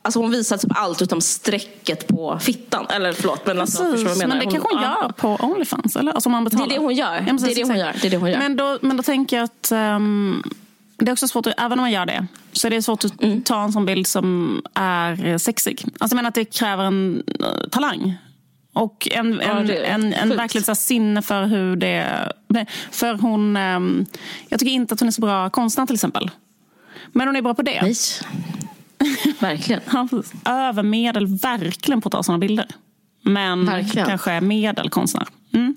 Alltså hon visar typ allt utom strecket på fittan. Eller förlåt, men alltså, Precis, förstår vad Men det hon, kanske hon gör ja. på Onlyfans? Eller? Alltså man betalar. Det är det hon gör. Ja, det, är det, hon gör. det är det hon gör. Men då, men då tänker jag att um, det är också svårt, att, även om man gör det, så är det svårt att mm. ta en sån bild som är sexig. Alltså jag menar att det kräver en uh, talang. Och en, en, ja, en, en verkligen så sinne för hur det... För hon... Um, jag tycker inte att hon är så bra konstnär till exempel. Men hon är bra på det. Nej. Verkligen. Över medel verkligen på att ta sådana bilder. Men verkligen. kanske medelkonstnär. Mm.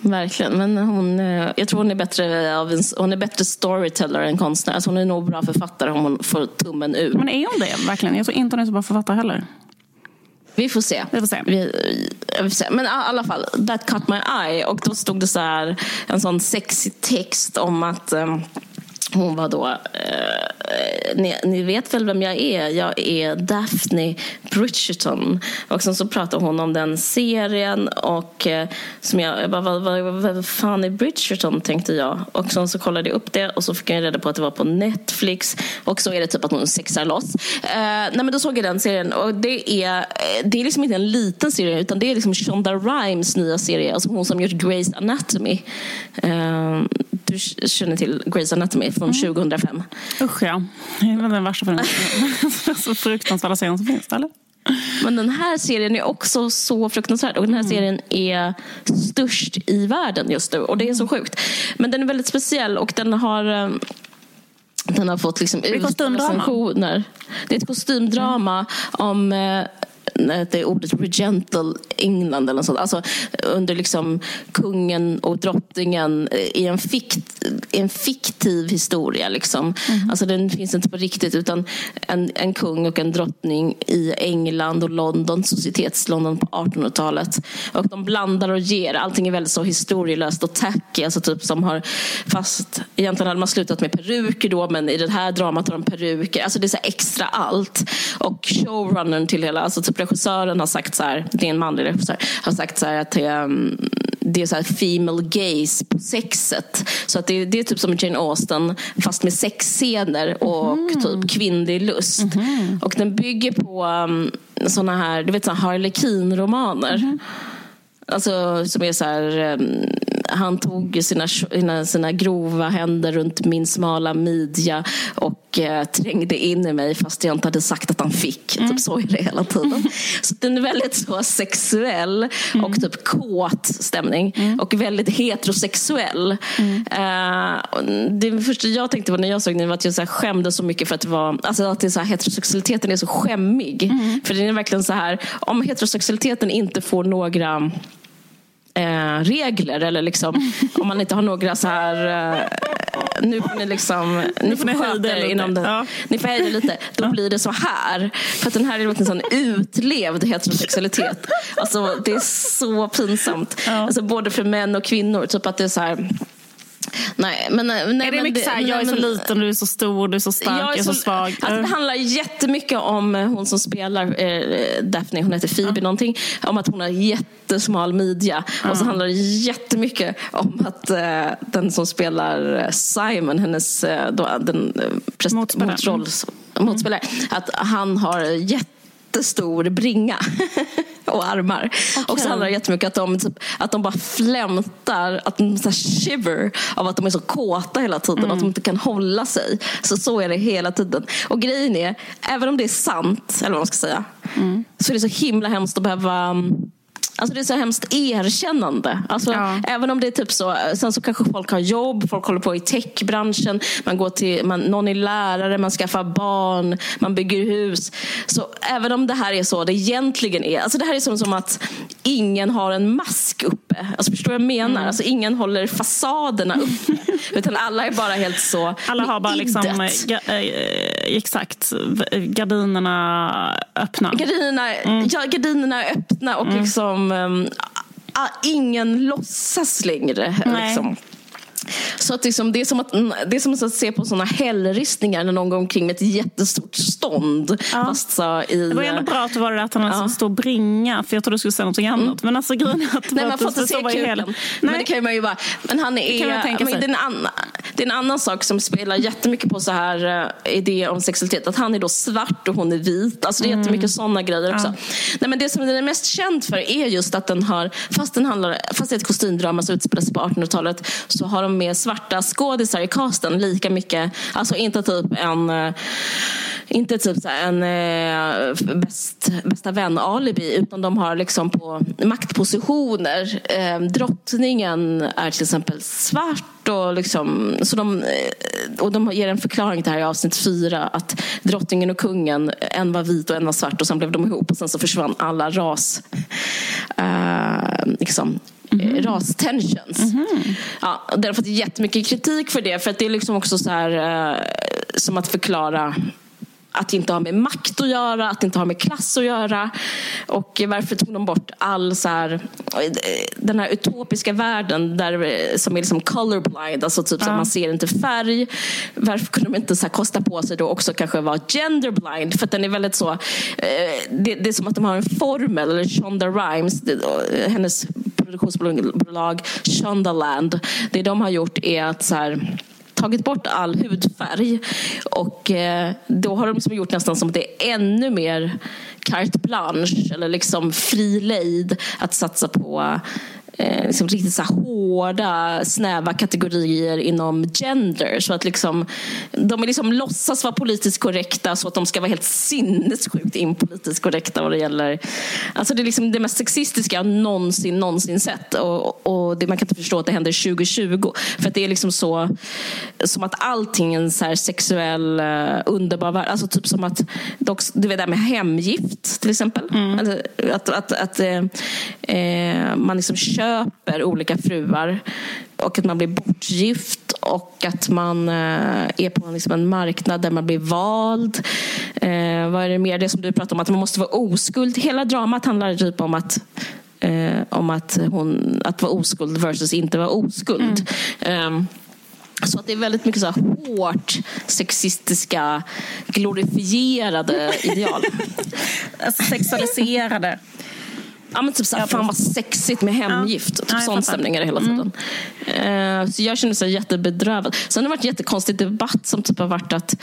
Verkligen, men hon, eh, jag tror hon är bättre, av en, hon är bättre storyteller än konstnär. Alltså hon är nog bra författare om hon får tummen ur. Men är hon det verkligen? Jag tror inte hon är så bra författare heller. Vi får se. Vi får se. Vi, vi får se. Men i alla fall, that caught my eye. Och då stod det så här, en sån sexig text om att um, hon var då, eh, ni, ni, vet väl vem jag är? Jag är Daphne Bridgerton. Och sen så pratade hon om den serien och eh, som jag, jag bara, vad, vad, vad fan är Bridgerton tänkte jag. Och sen så kollade jag upp det och så fick jag reda på att det var på Netflix. Och så är det typ att hon sexar loss. Eh, nej men då såg jag den serien och det är, eh, det är liksom inte en liten serie utan det är liksom Shonda Rhimes nya serie. Alltså hon som gjort Grey's Anatomy. Eh, du känner till Grey's Anatomy från mm. 2005. Usch ja. Det är den värsta så fruktansvärda serien som finns, eller? Men den här serien är också så fruktansvärd. Och den här mm. serien är störst i världen just nu. Och det är så sjukt. Men den är väldigt speciell och den har eh, den har fått liksom det är recensioner. Det är ett kostymdrama mm. om eh, det är ordet regental England eller något sånt. Alltså under liksom kungen och drottningen i en, fikt, en fiktiv historia. Liksom. Mm. Alltså den finns inte på riktigt utan en, en kung och en drottning i England och London, societets-London på 1800-talet. Och de blandar och ger. Allting är väldigt så historielöst och tacky. Alltså typ som har, fast egentligen hade man slutat med peruker då men i det här dramat har de peruker. Alltså det är så extra allt. Och showrunnern till hela, alltså typ regissören har sagt så här, det är en manlig regissör, har sagt så här att um, det är så här female gaze på sexet. Så att det, det är typ som Jane Austen fast med sexscener och mm. typ kvinnlig lust. Mm. Och den bygger på um, såna här, du vet så harlekinromaner. Mm. Alltså som är så här, um, han tog sina, sina, sina grova händer runt min smala midja och eh, trängde in i mig fast jag inte hade sagt att han fick. Mm. Typ så är det hela tiden. Så den är väldigt så sexuell mm. och typ kåt stämning. Mm. Och väldigt heterosexuell. Uh, det första jag tänkte på när jag såg den var att jag så här skämdes så mycket för att det var, alltså att det är så här, heterosexualiteten är så skämmig. Mm. För den är verkligen så här, om heterosexualiteten inte får några eh, regler eller liksom, om man inte har några så här eh, nu får ni liksom, nu får ni sköta er inom det. Ja. Ni får hejda lite. Då blir det så här. För att den här är en sån utlevd heterosexualitet. Alltså det är så pinsamt. Ja. Alltså både för män och kvinnor. Typ att det är så här Nej, men, nej, är det mycket det, så här, jag är så liten, du är så stor, du är så stark, jag är, så, så svag? Alltså, det handlar jättemycket om eh, hon som spelar eh, Daphne, hon heter Phoebe ja. någonting, om att hon har jättesmal midja. Ja. Och så handlar det jättemycket om att eh, den som spelar eh, Simon, hennes eh, då, den, eh, motroll, mm. motspelare, att han har jätte jättestor bringa och armar. Okay. Och så handlar det jättemycket att de, typ, att de bara flämtar, att de så shiver av att de är så kåta hela tiden, mm. att de inte kan hålla sig. Så så är det hela tiden. Och grejen är, även om det är sant, eller vad man ska säga, mm. så är det så himla hemskt att behöva Alltså det är så hemskt erkännande. Alltså, ja. Även om det är typ så, sen så kanske folk har jobb, folk håller på i techbranschen, man går till, man, någon är lärare, man skaffar barn, man bygger hus. Så även om det här är så det egentligen är, alltså det här är som, som att ingen har en mask uppe. Alltså förstår du vad jag menar? Mm. Alltså ingen håller fasaderna uppe. utan alla är bara helt så Alla har bara liksom, exakt, gardinerna öppna. Gardinerna, mm. ja, gardinerna är öppna och mm. liksom um, ingen låtsas längre. Liksom. Så att liksom, det, är som att, det är som att se på såna hällristningar när någon går omkring med ett jättestort stånd. Ja. Fast så i, det var ändå bra att det var det att han hade ja. en stor bringa. För jag trodde du skulle säga något annat. Mm. Men alltså grejen är att, Nej, man får inte se kuken. Men det kan man ju bara. Men han är, det, men det, är en annan, det är en annan sak som spelar jättemycket på så här uh, idé om sexualitet. Att han är då svart och hon är vit. Alltså det är mm. jättemycket sådana grejer också. Ja. Nej, men det som den är mest känd för är just att den har, fast, den handlar, fast det är ett kostymdrama som utspelar sig på 1800-talet, så har de med svarta skådisar i casten lika mycket. Alltså inte typ en eh, inte typ så en eh, bäst, bästa vän-alibi utan de har liksom på maktpositioner. Eh, drottningen är till exempel svart och, liksom, så de, eh, och de ger en förklaring till det här i avsnitt fyra att drottningen och kungen, en var vit och en var svart och sen blev de ihop och sen så försvann alla ras eh, liksom, mm. rastensions. Mm. Ja, det har fått jättemycket kritik för det. För att det är liksom också så här, eh, som att förklara att det inte har med makt att göra, att det inte har med klass att göra. Och varför tog de bort all så här, den här utopiska världen där, som är liksom colorblind, alltså typ ja. så man ser inte färg. Varför kunde de inte så kosta på sig då också kanske vara genderblind? För den är väldigt så, eh, det, det är som att de har en formel, eller Shonda Rhimes, hennes produktionsbolag Shondaland. Det de har gjort är att så här, tagit bort all hudfärg. Och eh, då har de liksom gjort nästan som att det är ännu mer carte blanche eller liksom fri lejd att satsa på eh, liksom riktigt så hårda, snäva kategorier inom gender. Så att liksom, de är liksom låtsas vara politiskt korrekta så att de ska vara helt sinnessjukt impolitiskt korrekta vad det gäller... Alltså det är liksom det mest sexistiska jag någonsin, någonsin sett. Och, och det, man kan inte förstå att det händer 2020. För att det är liksom så som att allting är en så sexuell uh, underbar värld. Alltså typ som att, du vet det här med hemgift till exempel. Mm. Alltså, att, att, att uh, uh, man liksom köper olika fruar och att man blir bortgift och att man eh, är på liksom en marknad där man blir vald. Eh, vad är det mer? Det som du pratar om, att man måste vara oskuld. Hela dramat handlar typ om att eh, om att, hon, att vara oskuld versus inte vara oskuld. Mm. Um, så att det är väldigt mycket så hårt sexistiska, glorifierade ideal. alltså sexualiserade. Ja, men typ såhär, fan vad sexigt med hemgift. Ja. Typ sån stämning är det hela tiden. Mm. Uh, så jag känner mig jättebedrövad. Sen har det varit en jättekonstig debatt som typ har varit att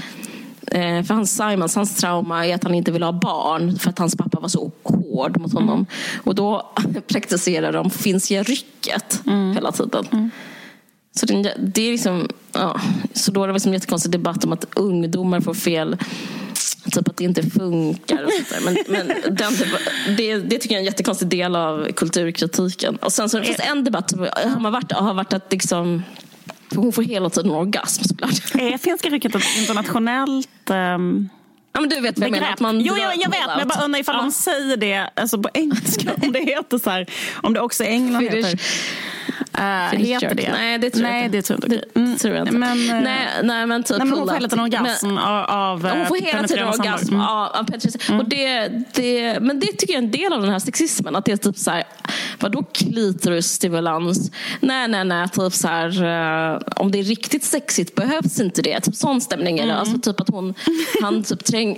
uh, för hans Simons, hans trauma är att han inte vill ha barn för att hans pappa var så hård mot honom. Mm. Och då praktiserar de finns jag rycket mm. hela tiden. Mm. Så det, det, är liksom, ja, så då har det varit en jättekonstig debatt om att ungdomar får fel Typ att det inte funkar. Och sånt men, men den, det, det tycker jag är en jättekonstig del av kulturkritiken. Och sen så finns det en debatt som har varit, har varit att liksom, hon får hela tiden orgasm såklart. Är finska rycket ett internationellt um... Ja, men du vet vad jag menar. Att man jo, jag, jag vet, men jag bara undrar ifall ja. de säger det alltså på engelska. Om det heter så här, om det också i England heter Uh, heter det? Nej, det tror nej, jag inte. Det tror, jag inte. Men, uh, nej, nej, men typ nej, men hon får hela tiden orgasm men, av Hon får hela tiden orgasm mm. av, av mm. Och det, det, men det tycker jag är en del av den här sexismen. Att det är typ så här, vadå klitorisstimulans? Nej, nej, nej. Typ så här, om det är riktigt sexigt behövs inte det. Typ sån stämning är det. Mm. Alltså typ att hon, han typ träng,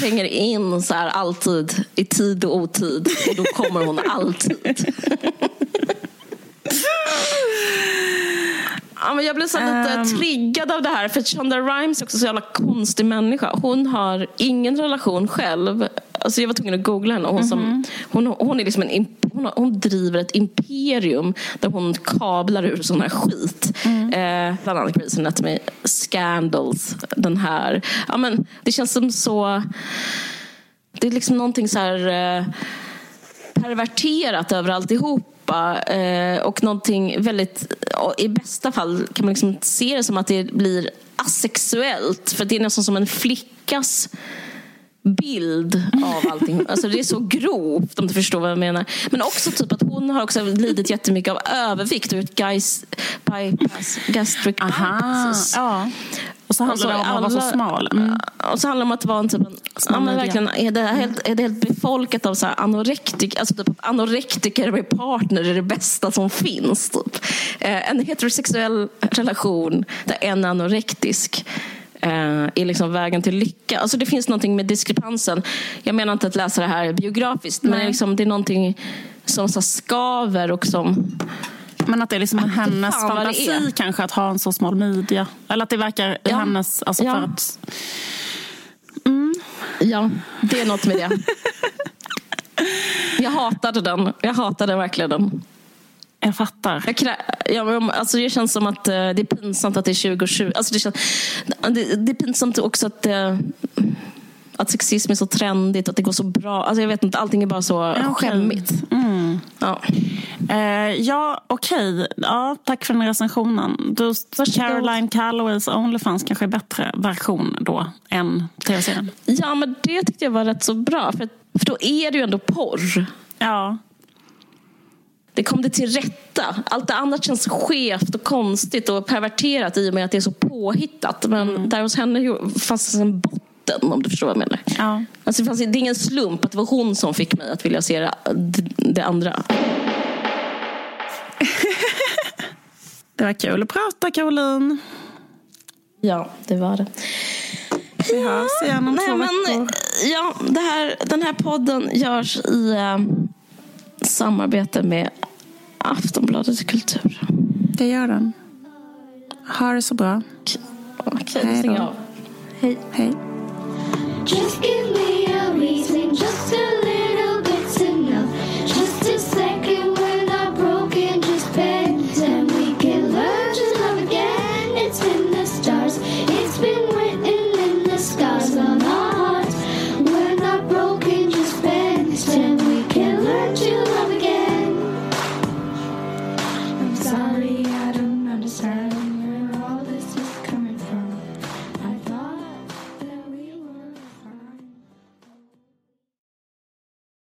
tränger in så här, alltid i tid och otid. Och då kommer hon alltid. Ja, men jag blev så lite um... triggad av det här. För Shonda Rhimes är också så jävla konstig människa. Hon har ingen relation själv. Alltså jag var tvungen att googla henne. Hon, som, mhm. hon, hon, är liksom en, hon, hon, driver ett imperium där hon kablar ur sån här skit. Mm. Eh, bland annat Grey's Anatomy, Scandals, den här. Ja, men det känns som så... Det är liksom någonting så här... Eh, perverterat över alltihop Europa eh, och någonting väldigt, i bästa fall kan man liksom se det som att det blir asexuellt för det är nästan som en flickas bild av allting. Alltså det är så grovt om du förstår vad jag menar. Men också typ att hon har också lidit jättemycket av övervikt och ett guys, bypass, gastric Aha, bypasses. Ja. Och så handlar det om alla, vara så smal. Mm. Och så handlar det om att vara en typ en, ja, men verkligen, är, det helt, är det helt befolkat av så här anorektik, alltså typ att anorektiker med partner är det bästa som finns. Typ. Eh, en heterosexuell relation där en är anorektisk eh, är liksom vägen till lycka. Alltså det finns någonting med diskrepansen. Jag menar inte att läsa det här biografiskt, Nej. men det är, liksom, det är någonting som så skaver och som men att det är liksom att hennes fantasi kanske att ha en så smal midja. Eller att det verkar ja. hennes... Alltså ja. för att... Mm. Ja, det är något med det. jag hatade den. Jag hatade verkligen den. Jag fattar. Jag krä... ja, alltså det känns som att eh, det är pinsamt att det är 2020. Alltså det, känns... det, det är pinsamt också att det att sexism är så trendigt, att det går så bra. Alltså jag vet inte, allting är bara så okay. skämmigt. Mm. Ja, eh, ja okej. Okay. Ja, tack för den recensionen. Du, Caroline Calloways Onlyfans kanske är bättre version då än tv-serien? Ja, men det tyckte jag var rätt så bra. För, för då är det ju ändå porr. Ja. Det kom det till rätta. Allt det annat känns skevt och konstigt och perverterat i och med att det är så påhittat. Men mm. där hos henne fanns det en botten botten om du förstår vad jag menar. Ja. Alltså, det, fanns, det är ingen slump att det var hon som fick mig att vilja se det, det andra. det var kul att prata Caroline. Ja, det var det. Vi hörs igen om Nej, två veckor. Ja, det här, den här podden görs i äh, samarbete med Aftonbladet Kultur. Det gör den. Ha det så bra. Okej, okay, stäng av. Hej. Hej. Just give me a reason.